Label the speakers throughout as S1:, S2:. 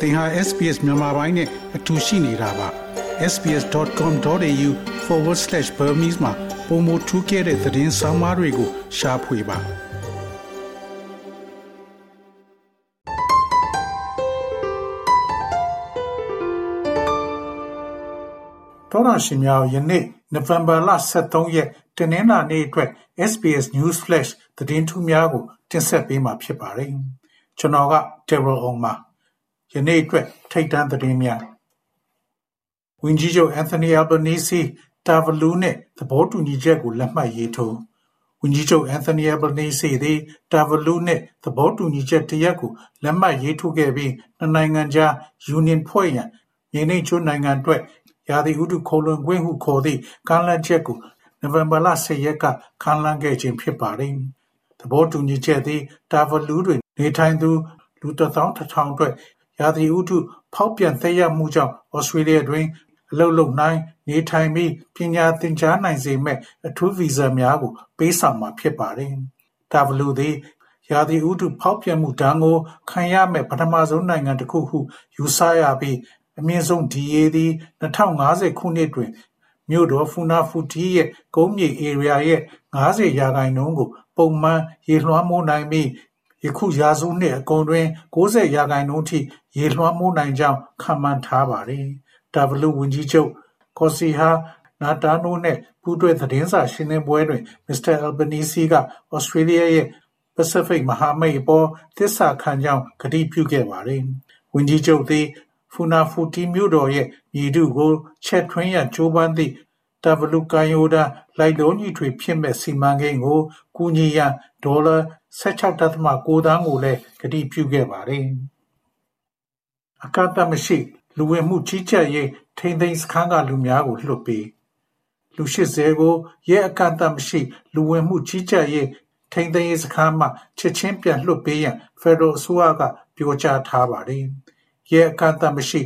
S1: သင်ဟာ SPS မြန်မာပိုင်းနဲ့အတူရှိနေတာပါ sbs.com.au/burmese မှာပုံမထူးခဲ့တဲ့သတင်းစာမားတွေကိုရှားဖွေပါတော်ရရှိမြောင်ယနေ့နိုဝင်ဘာလ23ရက်တနင်္လာနေ့အတွက် SBS News Flash သတင်းထူးများကိုတင်ဆက်ပေးမှာဖြစ်ပါတယ်ကျွန်တော်က Terrell Ong ပါ ယနေ့အတွက် ထိတ်တန့်သတင်းများ ဝန်ကြီးချုပ်အန်သိုနီအယ်ဘနီစီတာဗလူးနဲ့သဘောတူညီချက်ကို လက်မှတ်ရေးထိုး ဝန်ကြီးချုပ်အန်သိုနီအယ်ဘနီစီသည် တာဗလူးနဲ့သဘောတူညီချက်တရက်ကို လက်မှတ်ရေးထိုးခဲ့ပြီး နှစ်နိုင်ငံကြား ယူနီယံဖွဲ့ရန် မြေနိကျွန်းနိုင်ငံအတွက် ရာသီဥတုခိုလွန်ခွင့်ဟုခေါ်သည့် ကမ်းလှမ်းချက်ကို နိုဝင်ဘာလ10ရက်ကခန့်လှမ်းခဲ့ခြင်း ဖြစ်ပါတယ်။သဘောတူညီချက်သည် တာဗလူးတွင် နေထိုင်သူ လူတစ်သောင်းတစ်ထောင်အတွက် ရာသီဥတုဖောက်ပြန်သက်ရောက်မှုကြောင့်ဩစတြေးလျတွင်အလုပ်လုပ်နိုင်နေထိုင်ပြီးပညာသင်ကြားနိုင်စေမဲ့အထူးဗီဇာများကိုပေးဆောင်မှာဖြစ်ပါတယ်။တာဗလူသည်ရာသီဥတုဖောက်ပြန်မှုဒဏ်ကိုခံရမဲ့ပထမဆုံးနိုင်ငံတစ်ခုဟုယူဆရပြီးအမြင့်ဆုံးဒီအေသည်2050ခုနှစ်တွင်မြို့တော်ဖူနာဖူတီရဲ့ကုန်းမြေဧရိယာရဲ့90ရာခိုင်နှုန်းကိုပုံမှန်ရေလွှမ်းမိုးနိုင်ပြီး ယခုရာစုနှစ်အကုန်တွင် 90 ရာခိုင်နှုန်းထိရေလွှမ်းမိုးနိုင်ကြောင်း ခန့်မှန်းထားပါတယ်။ W ဝန်ကြီးချုပ်ကော်စီဟာနာတာနိုနဲ့ ပူးတွဲသတင်းစာရှင်းလင်းပွဲတွင် မစ္စတာအယ်ဘနီစီကဩစတြေးလျရဲ့ Pacific မဟာမိတ်အပေါ် သစ္စာခံကြောင်း ကတိပြုခဲ့ပါတယ်။ဝန်ကြီးချုပ်သည်ဖူနာဖူတီမြို့တော်ရဲ့ မြေထုကို ချက်ထွင်းရန် ကြိုးပမ်းသည့် တာဗလူကန်ယိုဒါလိုက်လုံးကြီးထွေဖြစ်မဲ့စီမံကိန်းကိုကူညီရန်ဒေါ်လာ16.9သန်းကိုလည်းကတိပြုခဲ့ပါတယ်။အကန့်အသတ်မရှိလူဝင်မှုကြီးကြပ်ရေးထိန်းသိမ်းစခန်းကလူများကိုလွှတ်ပေးလူ80ကိုရဲအကန့်အသတ်မရှိလူဝင်မှုကြီးကြပ်ရေးထိန်းသိမ်းရေးစခန်းမှချက်ချင်းပြန်လွှတ်ပေးရန်ဖက်ဒရယ်အစိုးရကပြောကြားထားပါတယ်။ရဲအကန့်အသတ်မရှိ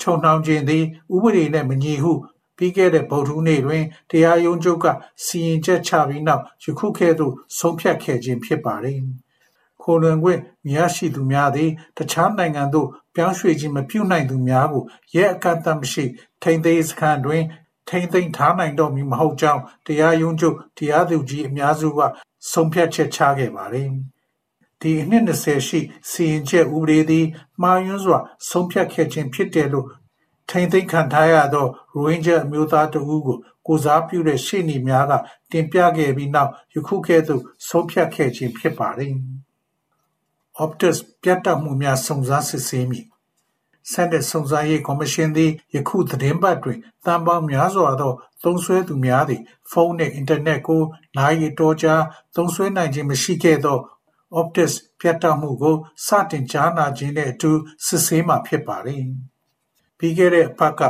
S1: ခြုံနှောင်ခြင်းသည် ဥပဒေနှင့်မညီဟု ပြီးခဲ့တဲ့ဗုဒ္ဓဟူးနေ့တွင်တရားရုံးချုပ်ကစီရင်ချက်ချပြီးနောက်ယခုကဲ့သို့ဆုံးဖြတ်ခဲ့ခြင်းဖြစ်ပါတယ်။ခိုလွန်ခွင့်မရရှိသူများသည်တခြားနိုင်ငံသို့ပြောင်းရွှေ့ခြင်းမပြုနိုင်သူများကိုရဲအကန့်အသတ်မရှိထိန်းသိမ်းစခန်းတွင်ထိန်းသိမ်းထားနိုင်တော့မည်မဟုတ်ကြောင်းတရားရုံးချုပ်တရားသူကြီးအများစုကဆုံးဖြတ်ချက်ချခဲ့ပါတယ်။ဒီအနှစ်20ရှိစီရင်ချက်ဥပဒေသည်မှားယွင်းစွာဆုံးဖြတ်ခဲ့ခြင်းဖြစ်တယ်လို့ ထိန်းသိမ်းခံထားရသော ရိုဟင်ဂျာအမျိုးသားတဦးကို ကိုယ်စားပြုတဲ့ရှေ့နေများက တင်ပြခဲ့ပြီးနောက် ယခုကဲ့သို့ ဆုံးဖြတ်ခဲ့ခြင်း ဖြစ်ပါတယ်။ Optus ပြတ်တောက်မှုများ စုံစမ်းစစ်ဆေးမည်။ဆက်တဲ့စုံစမ်းရေးကော်မရှင်သည် ယခုသတင်းပတ်တွင်တန်ပေါင်းများစွာသော သုံးဆွဲသူများသည် ဖုန်းနှင့် အင်တာနက်ကိုနိုင်ရီတော်ကြာ သုံးဆွဲနိုင်ခြင်းမရှိခဲ့သော Optus ပြတ်တောက်မှုကို စတင်ကြားနာခြင်းနဲ့အတူ စစ်ဆေးမှာ ဖြစ်ပါတယ်။ ပြီးခဲ့တဲ့အပတ်က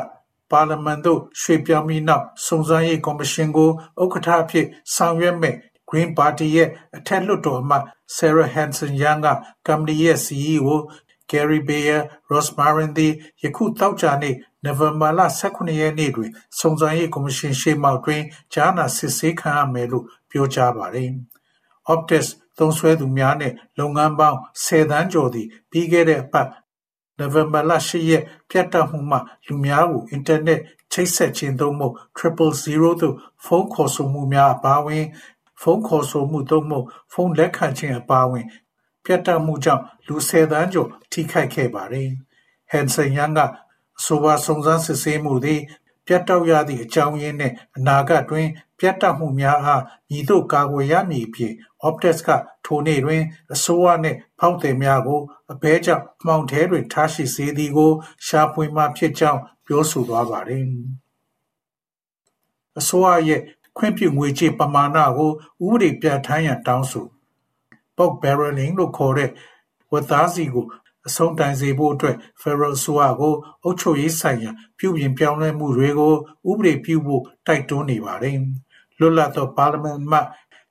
S1: ပါလီမန်သို့ရွှေ့ပြောင်းပြီးနောက်စုံစမ်းရေးကော်မရှင်ကိုဥက္ကဋ္ဌအဖြစ်ဆောင်ရွက်မယ့် Green Party ရဲ့အထက်လွှတ်တော်အမတ် Sarah Hanson-Young ကကုမ္ပဏီရဲ့ CEO Gary Beyer Rosmarin သည်ယခုသောကြာနေ့နိုဝင်ဘာလ18ရက်နေ့တွင်စုံစမ်းရေးကော်မရှင်ရှေ့မှောက်တွင်ကြားနာစစ်ဆေးခံရမယ်လို့ပြောကြားပါတယ်။ Optus သုံးစွဲသူများနဲ့လုပ်ငန်းပေါင်း10သန်းကျော်သည်ပြီးခဲ့တဲ့အပတ် နိုဝင်ဘာလ10ရက် ပြတ်တောက်မှုမှ လူများကို အင်တာနက် ချိတ်ဆက်ခြင်း သို့မဟုတ် 000 သို့ ဖုန်းခေါ်ဆိုမှုများ အပါအဝင် ဖုန်းခေါ်ဆိုမှု သို့မဟုတ် ဖုန်းလက်ခံခြင်း အပါအဝင် ပြတ်တောက်မှုကြောင့် လူ10သန်းကျော် ထိခိုက်ခဲ့ပါတယ်။ Hansen Young က အဆိုပါ စုံစမ်းစစ်ဆေးမှုသည် ပြတ်တောက်ရသည့် အကြောင်းရင်းနှင့် အနာဂတ်တွင် ပြတ်တောက်မှုများအားမည်သို့ကာကွယ်ရမည်အပြင် Optus ကထိုနေ့တွင် အစိုးရနှင့်ဖောက်သည်များကိုအဘဲကြောင့်မှောင်ထဲတွင်ထားရှိစေသည်ကို ရှာဖွေမှာဖြစ်ကြောင်းပြောဆိုသွားပါတယ်။အစိုးရရဲ့ခွင့်ပြုငွေကြေးပမာဏကိုဥပဒေပြဋ္ဌာန်းရန်တောင်းဆို Bulk Barreling လို့ခေါ်တဲ့ဝက်သားစီကိုအဆုံးတိုင်စေဖို့အတွက် Federal အစိုးရကိုအုပ်ချုပ်ရေးဆိုင်ရာ ပြုပြင်ပြောင်းလဲမှုတွေကိုဥပဒေပြုဖို့တိုက်တွန်းနေပါတယ်။ လွတ်လပ်သောပါလီမန်အမတ်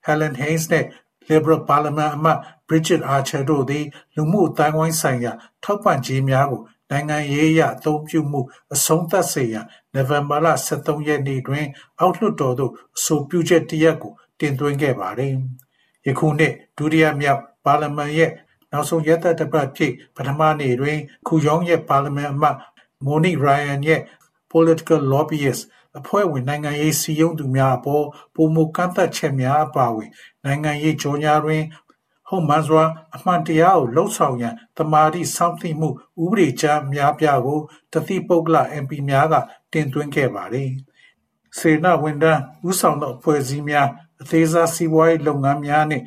S1: Helen Haines နဲ့ Liberal ပါလီမန်အမတ် Bridget Archer တို့သည် လူမှုအသိုင်းအဝိုင်းဆိုင်ရာ ထောက်ပံ့ကြေးများကိုနိုင်ငံရေးအရအသုံးပြုမှုအဆုံးသတ်စေရန်နိုဝင်ဘာလ23ရက်နေ့တွင် အောက်လွှတ်တော်သို့အဆိုပြုချက်တရပ်ကိုတင်သွင်းခဲ့ပါတယ်။ယခုနှစ်ဒုတိယမြောက်ပါလီမန်ရဲ့နောက်ဆုံးရက်သက်တပတ်ဖြစ်ပထမနေ့တွင်ခူယောင်းရဲ့ပါလီမန်အမတ်မိုနီရိုင်ယန်ရဲ့ political lobbyist အဖွဲ့ဝင်နိုင်ငံရေးစီယုံသူများအပေါ်ပုံမကန့်သက်ချက်များအပါအဝင်နိုင်ငံရေးကြောညာတွင်ဟုတ်မှန်စွာအမှန်တရားကိုလှုပ်ဆောင်ရန်တမာတိစောင့်သိမှုဥပဒေကြားများပြားကိုတတိပုဂ္ဂလ MP များကတင်သွင်းခဲ့ပါသည်။စေနာဝန်ထမ်းဥဆောင်သောအဖွဲ့အစည်းများအသေးစားစီးပွားရေးလုပ်ငန်းများနှင့်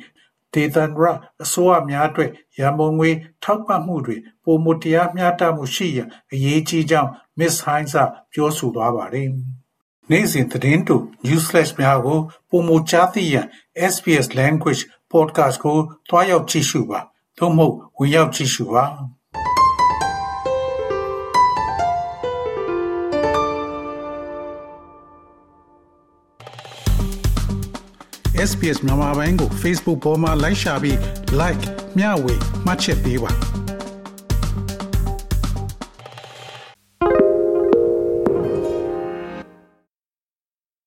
S1: ဒေသန္တရအစိုးရများအတွက်ရန်ပုံငွေထောက်ပံ့မှုတွေပုံမတရားမျှတမှုရှိရန်အရေးကြီးကြောင်း Miss Hines ပြောဆိုသွားပါတယ်။ နေ့စဉ်သတင်းတူ Newsflash များကိုပုံမကြားသိရန် SBS Language Podcast ကိုတွားရောက်ကြည့်ရှုပါ သို့မဟုတ် ဝင်ရောက်ကြည့်ရှုပါ SBS မြန်မာပိုင်းကို Facebook ပေါ်မှာ like ရှာပြီး like မျှဝေမှတ်ချက်ပေးပါ